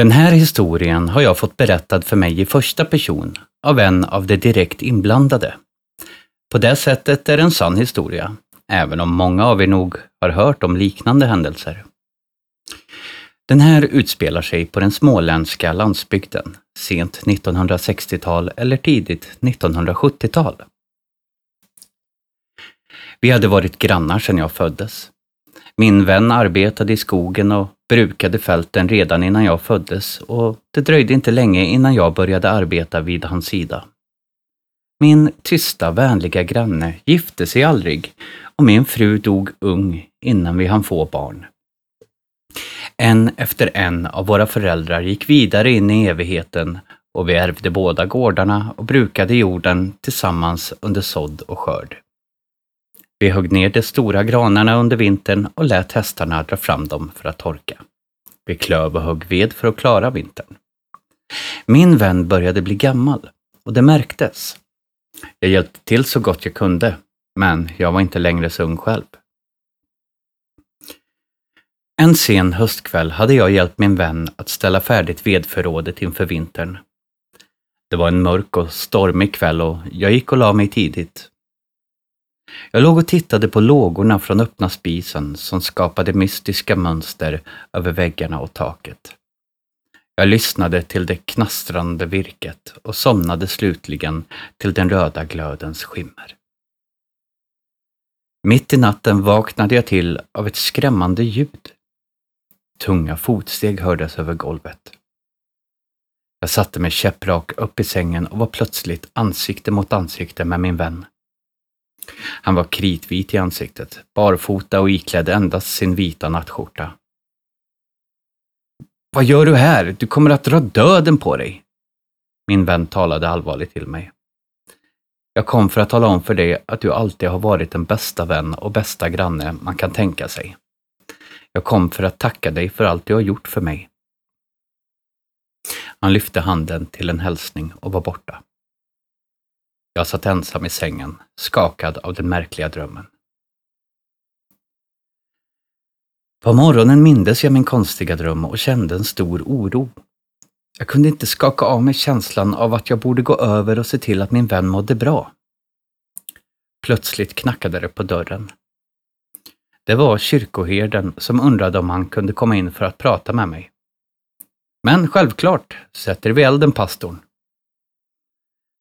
Den här historien har jag fått berättad för mig i första person av en av de direkt inblandade. På det sättet är det en sann historia, även om många av er nog har hört om liknande händelser. Den här utspelar sig på den småländska landsbygden, sent 1960-tal eller tidigt 1970-tal. Vi hade varit grannar sedan jag föddes. Min vän arbetade i skogen och brukade fälten redan innan jag föddes och det dröjde inte länge innan jag började arbeta vid hans sida. Min tysta, vänliga granne gifte sig aldrig och min fru dog ung innan vi hann få barn. En efter en av våra föräldrar gick vidare in i evigheten och vi ärvde båda gårdarna och brukade jorden tillsammans under sådd och skörd. Vi högg ner de stora granarna under vintern och lät hästarna dra fram dem för att torka. Vi klöv och högg ved för att klara vintern. Min vän började bli gammal och det märktes. Jag hjälpte till så gott jag kunde, men jag var inte längre så ung själv. En sen höstkväll hade jag hjälpt min vän att ställa färdigt vedförrådet inför vintern. Det var en mörk och stormig kväll och jag gick och la mig tidigt. Jag låg och tittade på lågorna från öppna spisen som skapade mystiska mönster över väggarna och taket. Jag lyssnade till det knastrande virket och somnade slutligen till den röda glödens skimmer. Mitt i natten vaknade jag till av ett skrämmande ljud. Tunga fotsteg hördes över golvet. Jag satte mig käpprak upp i sängen och var plötsligt ansikte mot ansikte med min vän. Han var kritvit i ansiktet, barfota och iklädd endast sin vita nattskjorta. Vad gör du här? Du kommer att dra döden på dig! Min vän talade allvarligt till mig. Jag kom för att tala om för dig att du alltid har varit den bästa vän och bästa granne man kan tänka sig. Jag kom för att tacka dig för allt du har gjort för mig. Han lyfte handen till en hälsning och var borta. Jag satt ensam i sängen, skakad av den märkliga drömmen. På morgonen mindes jag min konstiga dröm och kände en stor oro. Jag kunde inte skaka av mig känslan av att jag borde gå över och se till att min vän mådde bra. Plötsligt knackade det på dörren. Det var kyrkoherden som undrade om han kunde komma in för att prata med mig. Men självklart, sätter vi elden pastorn.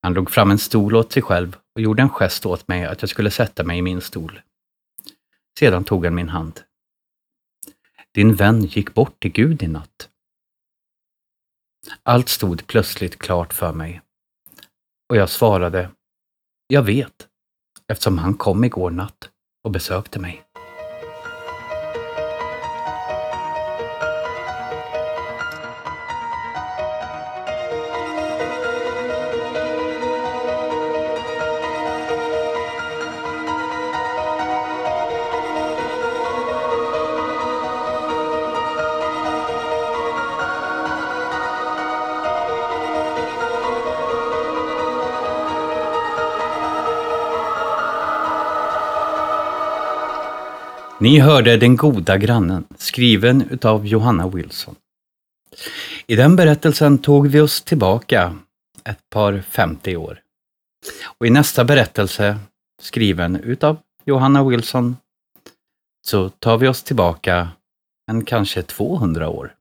Han drog fram en stol åt sig själv och gjorde en gest åt mig att jag skulle sätta mig i min stol. Sedan tog han min hand. Din vän gick bort till Gud i natt. Allt stod plötsligt klart för mig. Och jag svarade, jag vet, eftersom han kom igår natt och besökte mig. Ni hörde Den goda grannen, skriven utav Johanna Wilson. I den berättelsen tog vi oss tillbaka ett par 50 år. Och i nästa berättelse, skriven utav Johanna Wilson, så tar vi oss tillbaka en kanske 200 år.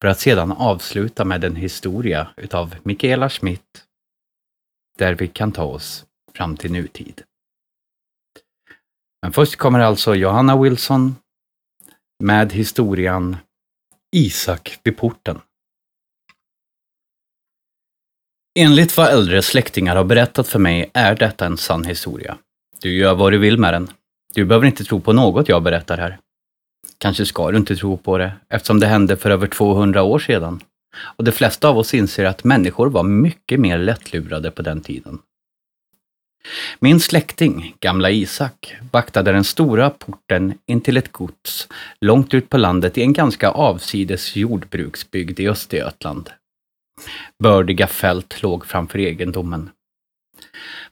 För att sedan avsluta med en historia utav Michaela Schmidt, där vi kan ta oss fram till nutid. Men först kommer alltså Johanna Wilson med historien Isak vid porten. Enligt vad äldre släktingar har berättat för mig är detta en sann historia. Du gör vad du vill med den. Du behöver inte tro på något jag berättar här. Kanske ska du inte tro på det, eftersom det hände för över 200 år sedan. Och de flesta av oss inser att människor var mycket mer lättlurade på den tiden. Min släkting, gamla Isak, vaktade den stora porten in till ett gods långt ut på landet i en ganska avsides jordbruksbygd i Östergötland. Bördiga fält låg framför egendomen.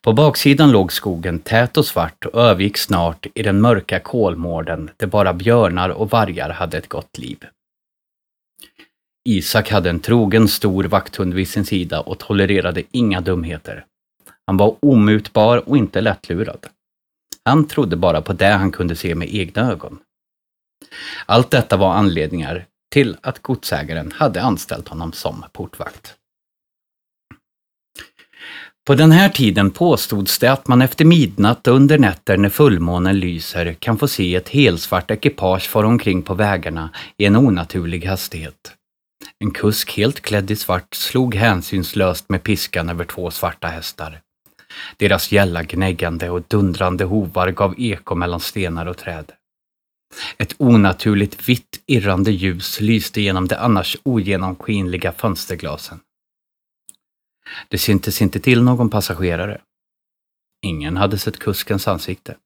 På baksidan låg skogen tät och svart och övergick snart i den mörka kolmården där bara björnar och vargar hade ett gott liv. Isak hade en trogen stor vakthund vid sin sida och tolererade inga dumheter. Han var omutbar och inte lättlurad. Han trodde bara på det han kunde se med egna ögon. Allt detta var anledningar till att godsägaren hade anställt honom som portvakt. På den här tiden påstods det att man efter midnatt och under nätter när fullmånen lyser kan få se ett helsvart ekipage fara omkring på vägarna i en onaturlig hastighet. En kusk helt klädd i svart slog hänsynslöst med piskan över två svarta hästar. Deras gälla gnäggande och dundrande hovar gav eko mellan stenar och träd. Ett onaturligt vitt irrande ljus lyste genom de annars ogenomskinliga fönsterglasen. Det syntes inte till någon passagerare. Ingen hade sett kuskens ansikte.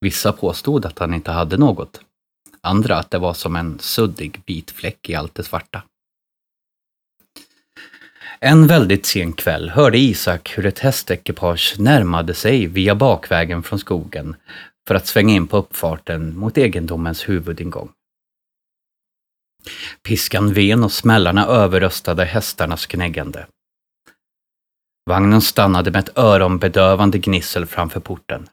Vissa påstod att han inte hade något. Andra att det var som en suddig vit fläck i allt det svarta. En väldigt sen kväll hörde Isak hur ett hästekipage närmade sig via bakvägen från skogen för att svänga in på uppfarten mot egendomens huvudingång. Piskan ven och smällarna överröstade hästarnas knäggande. Vagnen stannade med ett öronbedövande gnissel framför porten.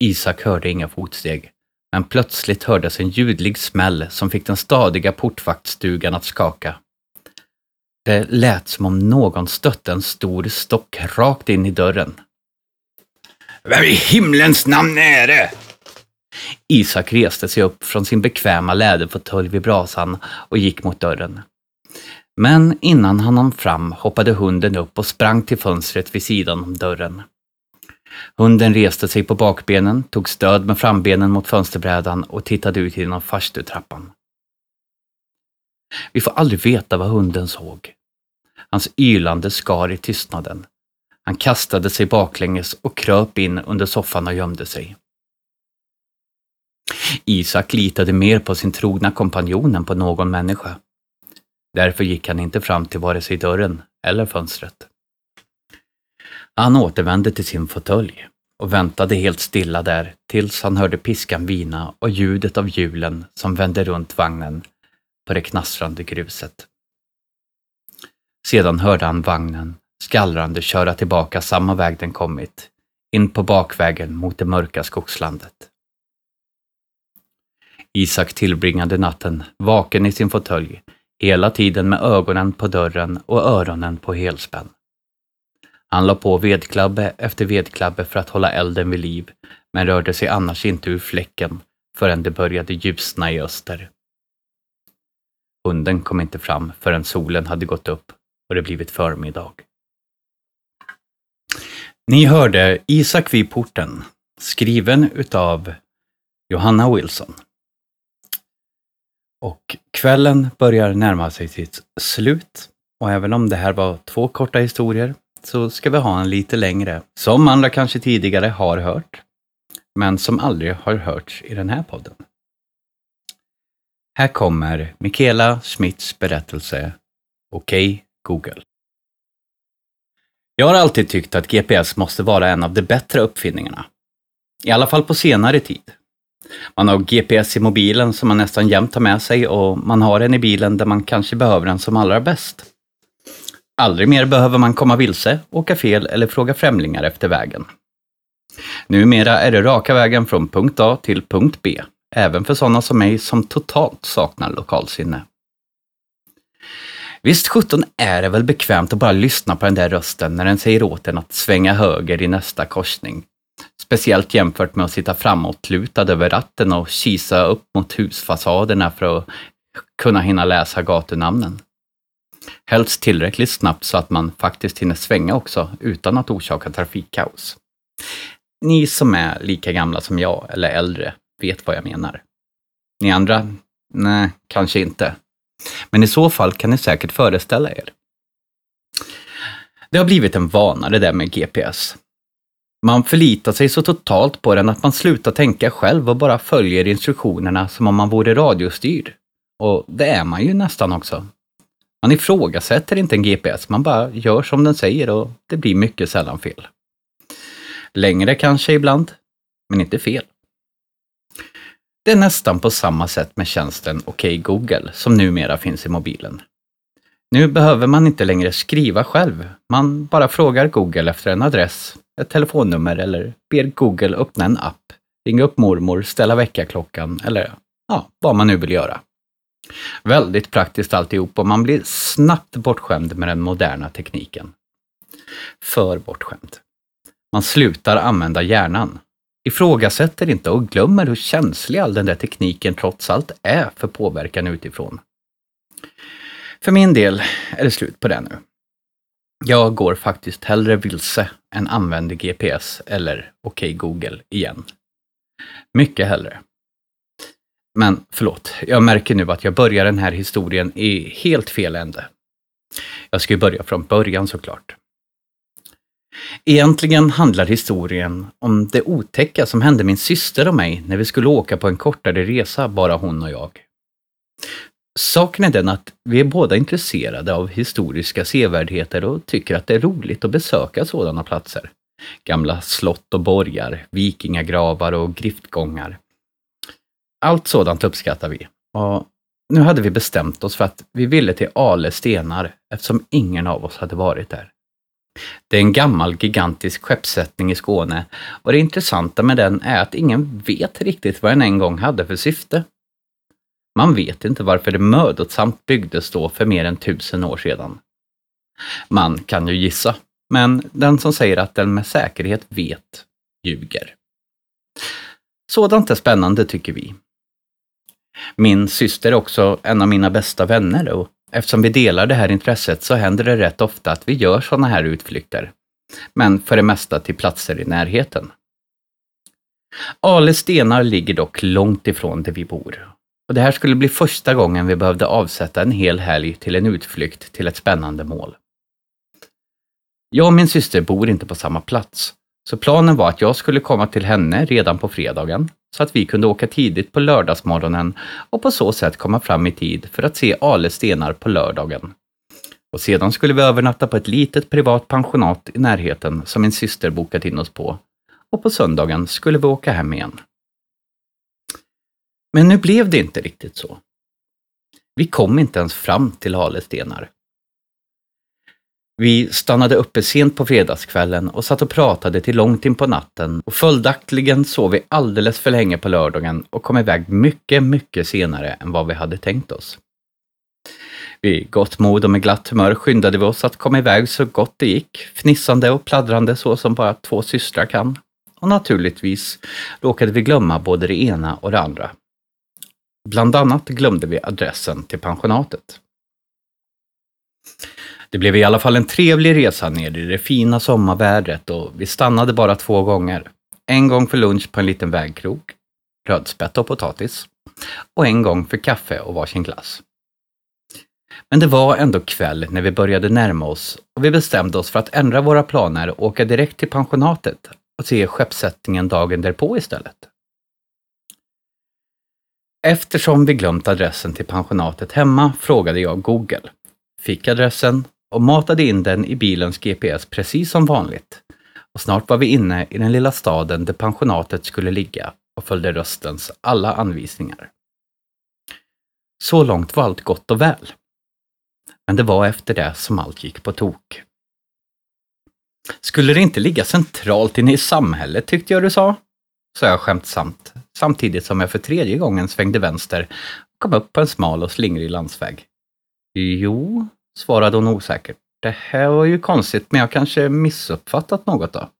Isak hörde inga fotsteg, men plötsligt hördes en ljudlig smäll som fick den stadiga portvaktstugan att skaka. Det lät som om någon stötte en stor stock rakt in i dörren. Vem i himlens namn är det? Isak reste sig upp från sin bekväma läderfåtölj vid brasan och gick mot dörren. Men innan han hann fram hoppade hunden upp och sprang till fönstret vid sidan om dörren. Hunden reste sig på bakbenen, tog stöd med frambenen mot fönsterbrädan och tittade ut genom farstutrappan. Vi får aldrig veta vad hunden såg. Hans ylande skar i tystnaden. Han kastade sig baklänges och kröp in under soffan och gömde sig. Isak litade mer på sin trogna kompanjon än på någon människa. Därför gick han inte fram till vare sig dörren eller fönstret. Han återvände till sin fåtölj och väntade helt stilla där tills han hörde piskan vina och ljudet av hjulen som vände runt vagnen på det knastrande gruset. Sedan hörde han vagnen skallrande köra tillbaka samma väg den kommit, in på bakvägen mot det mörka skogslandet. Isak tillbringade natten vaken i sin fåtölj, hela tiden med ögonen på dörren och öronen på helspänn. Han la på vedklabbe efter vedklabbe för att hålla elden vid liv, men rörde sig annars inte ur fläcken förrän det började ljusna i öster. Hunden kom inte fram förrän solen hade gått upp och det blivit förmiddag. Ni hörde Isak vid porten, skriven utav Johanna Wilson. Och kvällen börjar närma sig sitt slut och även om det här var två korta historier så ska vi ha en lite längre, som andra kanske tidigare har hört, men som aldrig har hörts i den här podden. Här kommer Michaela Schmidts berättelse Okej okay, Google. Jag har alltid tyckt att GPS måste vara en av de bättre uppfinningarna. I alla fall på senare tid. Man har GPS i mobilen som man nästan jämt har med sig och man har en i bilen där man kanske behöver den som allra bäst. Aldrig mer behöver man komma vilse, åka fel eller fråga främlingar efter vägen. Numera är det raka vägen från punkt A till punkt B, även för sådana som mig som totalt saknar lokalsinne. Visst sjutton är det väl bekvämt att bara lyssna på den där rösten när den säger åt en att svänga höger i nästa korsning. Speciellt jämfört med att sitta framåtlutad över ratten och kisa upp mot husfasaderna för att kunna hinna läsa gatunamnen. Helst tillräckligt snabbt så att man faktiskt hinner svänga också utan att orsaka trafikkaos. Ni som är lika gamla som jag, eller äldre, vet vad jag menar. Ni andra? Nej, kanske inte. Men i så fall kan ni säkert föreställa er. Det har blivit en vana det där med GPS. Man förlitar sig så totalt på den att man slutar tänka själv och bara följer instruktionerna som om man vore radiostyrd. Och det är man ju nästan också. Man ifrågasätter inte en GPS, man bara gör som den säger och det blir mycket sällan fel. Längre kanske ibland, men inte fel. Det är nästan på samma sätt med tjänsten OK Google som numera finns i mobilen. Nu behöver man inte längre skriva själv. Man bara frågar Google efter en adress, ett telefonnummer eller ber Google öppna en app, ringa upp mormor, ställa väckarklockan eller ja, vad man nu vill göra. Väldigt praktiskt alltihop och man blir snabbt bortskämd med den moderna tekniken. För bortskämd. Man slutar använda hjärnan. Ifrågasätter inte och glömmer hur känslig all den där tekniken trots allt är för påverkan utifrån. För min del är det slut på det nu. Jag går faktiskt hellre vilse än använder GPS eller OK Google igen. Mycket hellre. Men förlåt, jag märker nu att jag börjar den här historien i helt fel ände. Jag ska ju börja från början såklart. Egentligen handlar historien om det otäcka som hände min syster och mig när vi skulle åka på en kortare resa, bara hon och jag. Saken är den att vi är båda intresserade av historiska sevärdheter och tycker att det är roligt att besöka sådana platser. Gamla slott och borgar, vikingagravar och griftgångar. Allt sådant uppskattar vi. Och nu hade vi bestämt oss för att vi ville till Ale stenar eftersom ingen av oss hade varit där. Det är en gammal gigantisk skeppssättning i Skåne och det intressanta med den är att ingen vet riktigt vad den en gång hade för syfte. Man vet inte varför det mödosamt byggdes då för mer än tusen år sedan. Man kan ju gissa, men den som säger att den med säkerhet vet, ljuger. Sådant är spännande tycker vi. Min syster är också en av mina bästa vänner och eftersom vi delar det här intresset så händer det rätt ofta att vi gör sådana här utflykter. Men för det mesta till platser i närheten. Ale stenar ligger dock långt ifrån där vi bor. Och det här skulle bli första gången vi behövde avsätta en hel helg till en utflykt till ett spännande mål. Jag och min syster bor inte på samma plats, så planen var att jag skulle komma till henne redan på fredagen så att vi kunde åka tidigt på lördagsmorgonen och på så sätt komma fram i tid för att se Ale stenar på lördagen. Och sedan skulle vi övernatta på ett litet privat pensionat i närheten som min syster bokat in oss på. Och på söndagen skulle vi åka hem igen. Men nu blev det inte riktigt så. Vi kom inte ens fram till Ale stenar. Vi stannade uppe sent på fredagskvällen och satt och pratade till långt in på natten och följaktligen sov vi alldeles för länge på lördagen och kom iväg mycket, mycket senare än vad vi hade tänkt oss. Vid gott mod och med glatt humör skyndade vi oss att komma iväg så gott det gick, fnissande och pladdrande så som bara två systrar kan. Och naturligtvis råkade vi glömma både det ena och det andra. Bland annat glömde vi adressen till pensionatet. Det blev i alla fall en trevlig resa ner i det fina sommarvädret och vi stannade bara två gånger. En gång för lunch på en liten vägkrog, rödspätta och potatis, och en gång för kaffe och varsin glass. Men det var ändå kväll när vi började närma oss och vi bestämde oss för att ändra våra planer och åka direkt till pensionatet och se skeppssättningen dagen därpå istället. Eftersom vi glömt adressen till pensionatet hemma frågade jag Google, fick adressen och matade in den i bilens GPS precis som vanligt. Och snart var vi inne i den lilla staden där pensionatet skulle ligga och följde röstens alla anvisningar. Så långt var allt gott och väl. Men det var efter det som allt gick på tok. Skulle det inte ligga centralt inne i samhället tyckte jag du sa? sa jag skämtsamt, samtidigt som jag för tredje gången svängde vänster och kom upp på en smal och slingrig landsväg. Jo, svarade hon osäkert. Det här var ju konstigt, men jag kanske missuppfattat något då?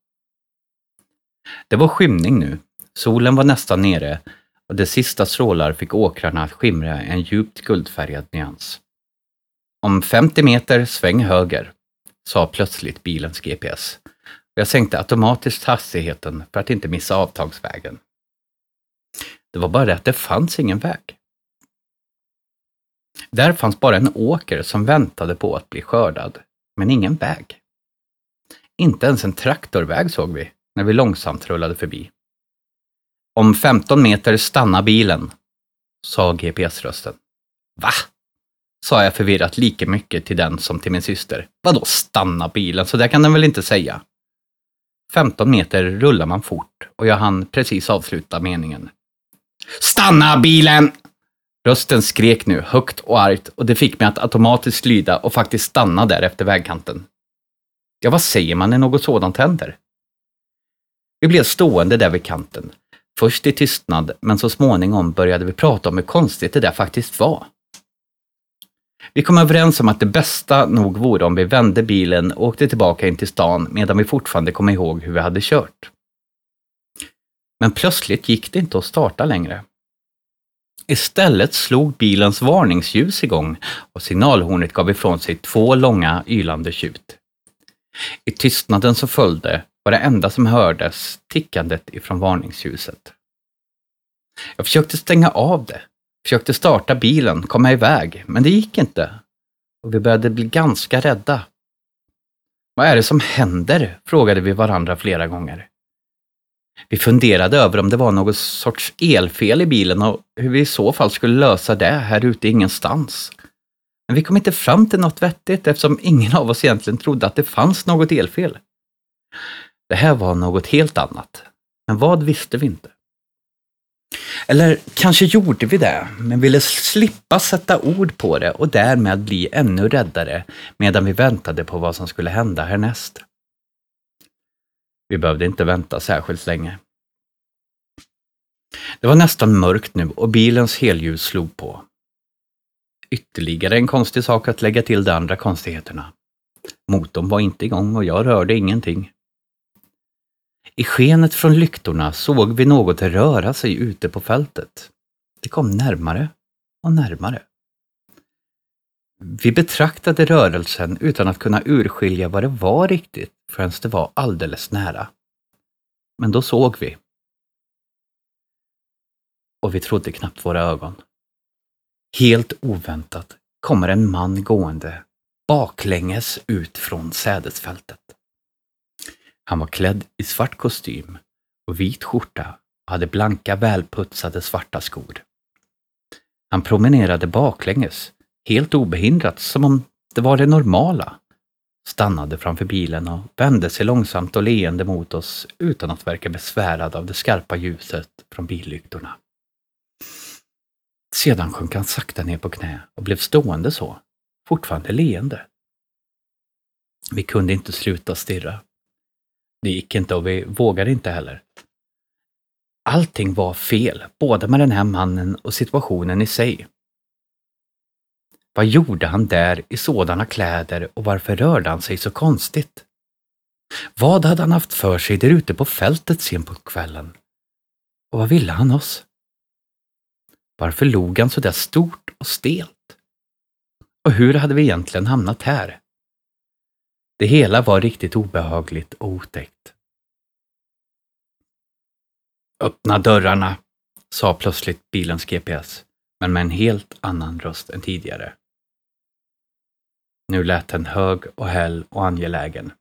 Det var skymning nu. Solen var nästan nere och de sista strålar fick åkrarna att skimra en djupt guldfärgad nyans. Om 50 meter, sväng höger, sa plötsligt bilens GPS. Jag sänkte automatiskt hastigheten för att inte missa avtagsvägen. Det var bara det att det fanns ingen väg. Där fanns bara en åker som väntade på att bli skördad, men ingen väg. Inte ens en traktorväg såg vi när vi långsamt rullade förbi. Om 15 meter stanna bilen, sa GPS-rösten. Va? sa jag förvirrat lika mycket till den som till min syster. Vadå stanna bilen? Så där kan den väl inte säga? 15 meter rullar man fort och jag hann precis avsluta meningen. Stanna bilen! Rösten skrek nu högt och argt och det fick mig att automatiskt lyda och faktiskt stanna där efter vägkanten. Ja, vad säger man när något sådant händer? Vi blev stående där vid kanten. Först i tystnad, men så småningom började vi prata om hur konstigt det där faktiskt var. Vi kom överens om att det bästa nog vore om vi vände bilen och åkte tillbaka in till stan medan vi fortfarande kom ihåg hur vi hade kört. Men plötsligt gick det inte att starta längre. Istället slog bilens varningsljus igång och signalhornet gav ifrån sig två långa ylande tjut. I tystnaden som följde var det enda som hördes tickandet ifrån varningsljuset. Jag försökte stänga av det, försökte starta bilen, komma iväg, men det gick inte. Och vi började bli ganska rädda. Vad är det som händer? frågade vi varandra flera gånger. Vi funderade över om det var något sorts elfel i bilen och hur vi i så fall skulle lösa det här ute ingenstans. Men vi kom inte fram till något vettigt eftersom ingen av oss egentligen trodde att det fanns något elfel. Det här var något helt annat. Men vad visste vi inte? Eller kanske gjorde vi det, men ville slippa sätta ord på det och därmed bli ännu räddare medan vi väntade på vad som skulle hända härnäst. Vi behövde inte vänta särskilt länge. Det var nästan mörkt nu och bilens helljus slog på. Ytterligare en konstig sak att lägga till de andra konstigheterna. Motorn var inte igång och jag rörde ingenting. I skenet från lyktorna såg vi något röra sig ute på fältet. Det kom närmare och närmare. Vi betraktade rörelsen utan att kunna urskilja vad det var riktigt förrän det var alldeles nära. Men då såg vi. Och vi trodde knappt våra ögon. Helt oväntat kommer en man gående baklänges ut från sädesfältet. Han var klädd i svart kostym och vit skjorta och hade blanka välputsade svarta skor. Han promenerade baklänges, helt obehindrat, som om det var det normala. Stannade framför bilen och vände sig långsamt och leende mot oss utan att verka besvärad av det skarpa ljuset från billyktorna. Sedan sjönk han sakta ner på knä och blev stående så, fortfarande leende. Vi kunde inte sluta stirra. Det gick inte och vi vågade inte heller. Allting var fel, både med den här mannen och situationen i sig. Vad gjorde han där i sådana kläder och varför rörde han sig så konstigt? Vad hade han haft för sig där ute på fältet sent på kvällen? Och vad ville han oss? Varför log han så där stort och stelt? Och hur hade vi egentligen hamnat här? Det hela var riktigt obehagligt och otäckt. Öppna dörrarna, sa plötsligt bilens GPS, men med en helt annan röst än tidigare. Nu lät den hög och häll och angelägen,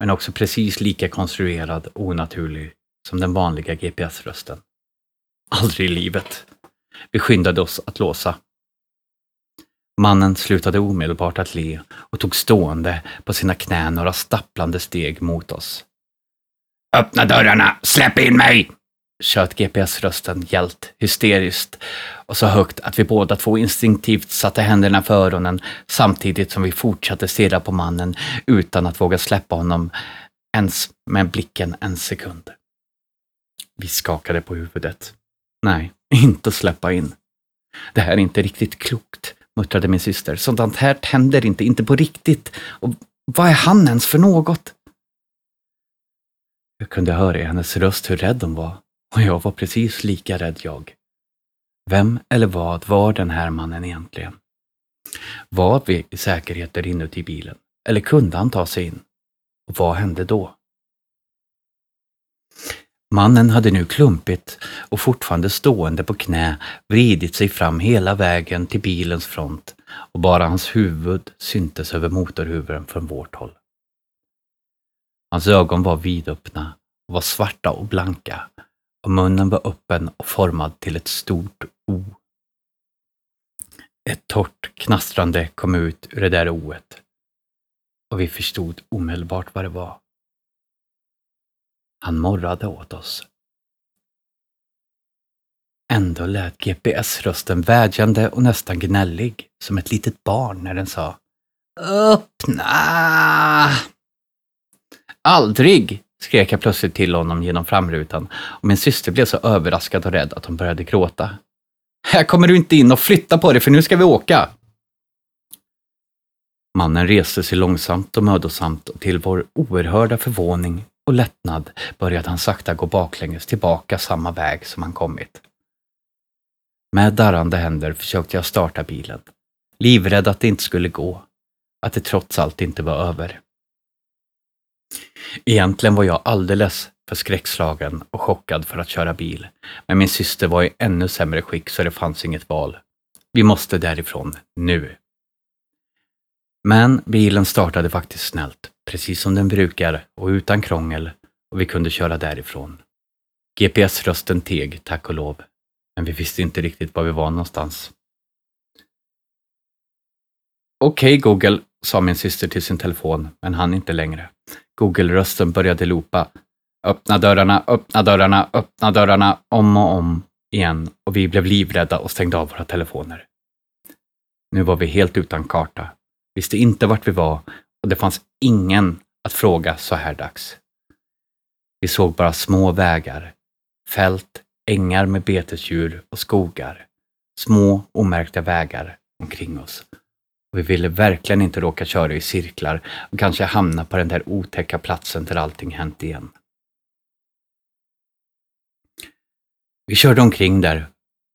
men också precis lika konstruerad och onaturlig som den vanliga GPS-rösten. Aldrig i livet. Vi skyndade oss att låsa. Mannen slutade omedelbart att le och tog stående på sina knän några stapplande steg mot oss. Öppna dörrarna! Släpp in mig! Tjöt GPS-rösten gällt hysteriskt och så högt att vi båda två instinktivt satte händerna för öronen samtidigt som vi fortsatte stirra på mannen utan att våga släppa honom ens med blicken en sekund. Vi skakade på huvudet. Nej, inte släppa in. Det här är inte riktigt klokt muttrade min syster. Sådant här händer inte, inte på riktigt. Och vad är han ens för något? Jag kunde höra i hennes röst hur rädd hon var. Och jag var precis lika rädd jag. Vem eller vad var den här mannen egentligen? Var vi i säkerhet där inuti bilen? Eller kunde han ta sig in? Och vad hände då? Mannen hade nu klumpigt och fortfarande stående på knä vridit sig fram hela vägen till bilens front och bara hans huvud syntes över motorhuven från vårt håll. Hans ögon var vidöppna och var svarta och blanka och munnen var öppen och formad till ett stort O. Ett torrt knastrande kom ut ur det där oet och vi förstod omedelbart vad det var. Han morrade åt oss. Ändå lät GPS-rösten vädjande och nästan gnällig, som ett litet barn när den sa Öppna! Aldrig! Skrek jag plötsligt till honom genom framrutan och min syster blev så överraskad och rädd att hon började gråta. Här kommer du inte in och flytta på dig för nu ska vi åka! Mannen reste sig långsamt och mödosamt och till vår oerhörda förvåning och lättnad började han sakta gå baklänges tillbaka samma väg som han kommit. Med darrande händer försökte jag starta bilen, livrädd att det inte skulle gå, att det trots allt inte var över. Egentligen var jag alldeles för skräckslagen och chockad för att köra bil, men min syster var i ännu sämre skick så det fanns inget val. Vi måste därifrån, nu. Men bilen startade faktiskt snällt, precis som den brukar och utan krångel och vi kunde köra därifrån. GPS-rösten teg, tack och lov, men vi visste inte riktigt var vi var någonstans. Okej okay, Google, sa min syster till sin telefon, men han inte längre. Google-rösten började loopa. Öppna dörrarna, öppna dörrarna, öppna dörrarna, om och om igen och vi blev livrädda och stängde av våra telefoner. Nu var vi helt utan karta, visste inte vart vi var och det fanns ingen att fråga så här dags. Vi såg bara små vägar, fält, ängar med betesdjur och skogar. Små omärkta vägar omkring oss. Vi ville verkligen inte råka köra i cirklar och kanske hamna på den där otäcka platsen där allting hänt igen. Vi körde omkring där,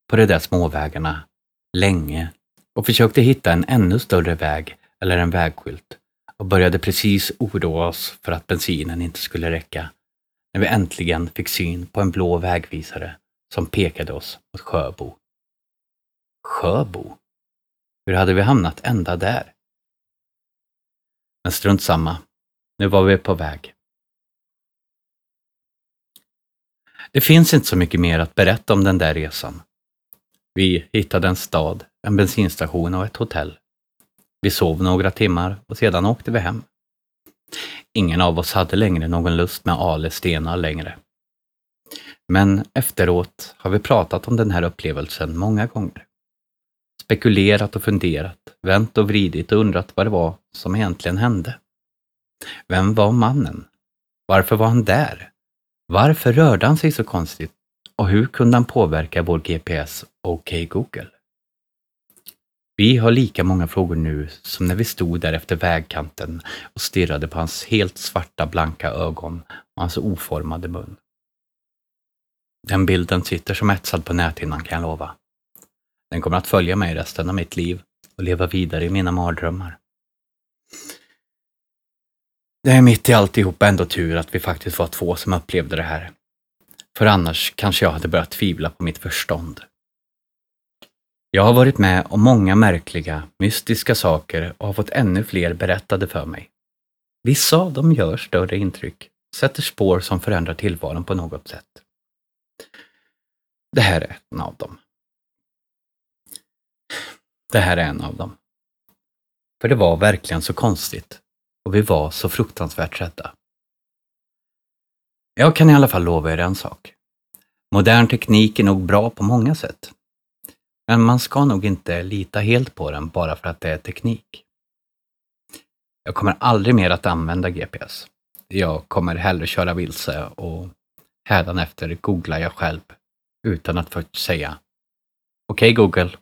på de där småvägarna, länge och försökte hitta en ännu större väg eller en vägskylt och började precis oroa oss för att bensinen inte skulle räcka när vi äntligen fick syn på en blå vägvisare som pekade oss mot Sjöbo. Sjöbo? Hur hade vi hamnat ända där? Men strunt samma. Nu var vi på väg. Det finns inte så mycket mer att berätta om den där resan. Vi hittade en stad, en bensinstation och ett hotell. Vi sov några timmar och sedan åkte vi hem. Ingen av oss hade längre någon lust med Ale stenar längre. Men efteråt har vi pratat om den här upplevelsen många gånger. Spekulerat och funderat, vänt och vridit och undrat vad det var som egentligen hände. Vem var mannen? Varför var han där? Varför rörde han sig så konstigt? Och hur kunde han påverka vår GPS OK Google? Vi har lika många frågor nu som när vi stod där efter vägkanten och stirrade på hans helt svarta blanka ögon och hans oformade mun. Den bilden sitter som etsad på näthinnan kan jag lova. Den kommer att följa mig resten av mitt liv och leva vidare i mina mardrömmar. Det är mitt i alltihop ändå tur att vi faktiskt var två som upplevde det här. För annars kanske jag hade börjat tvivla på mitt förstånd. Jag har varit med om många märkliga, mystiska saker och har fått ännu fler berättade för mig. Vissa av dem gör större intryck, sätter spår som förändrar tillvaron på något sätt. Det här är en av dem. Det här är en av dem. För det var verkligen så konstigt och vi var så fruktansvärt rädda. Jag kan i alla fall lova er en sak. Modern teknik är nog bra på många sätt. Men man ska nog inte lita helt på den bara för att det är teknik. Jag kommer aldrig mer att använda GPS. Jag kommer hellre köra vilse och hädanefter googlar jag själv utan att först säga Okej okay, Google.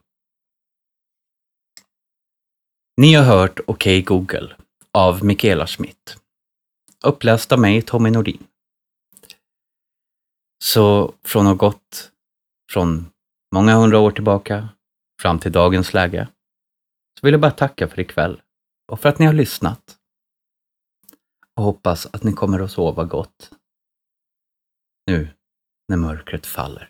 Ni har hört Okej okay, Google av Mikaela Schmidt. Uppläst av mig, Tommy Nordin. Så från något gått från många hundra år tillbaka fram till dagens läge så vill jag bara tacka för ikväll och för att ni har lyssnat. Och hoppas att ni kommer att sova gott nu när mörkret faller.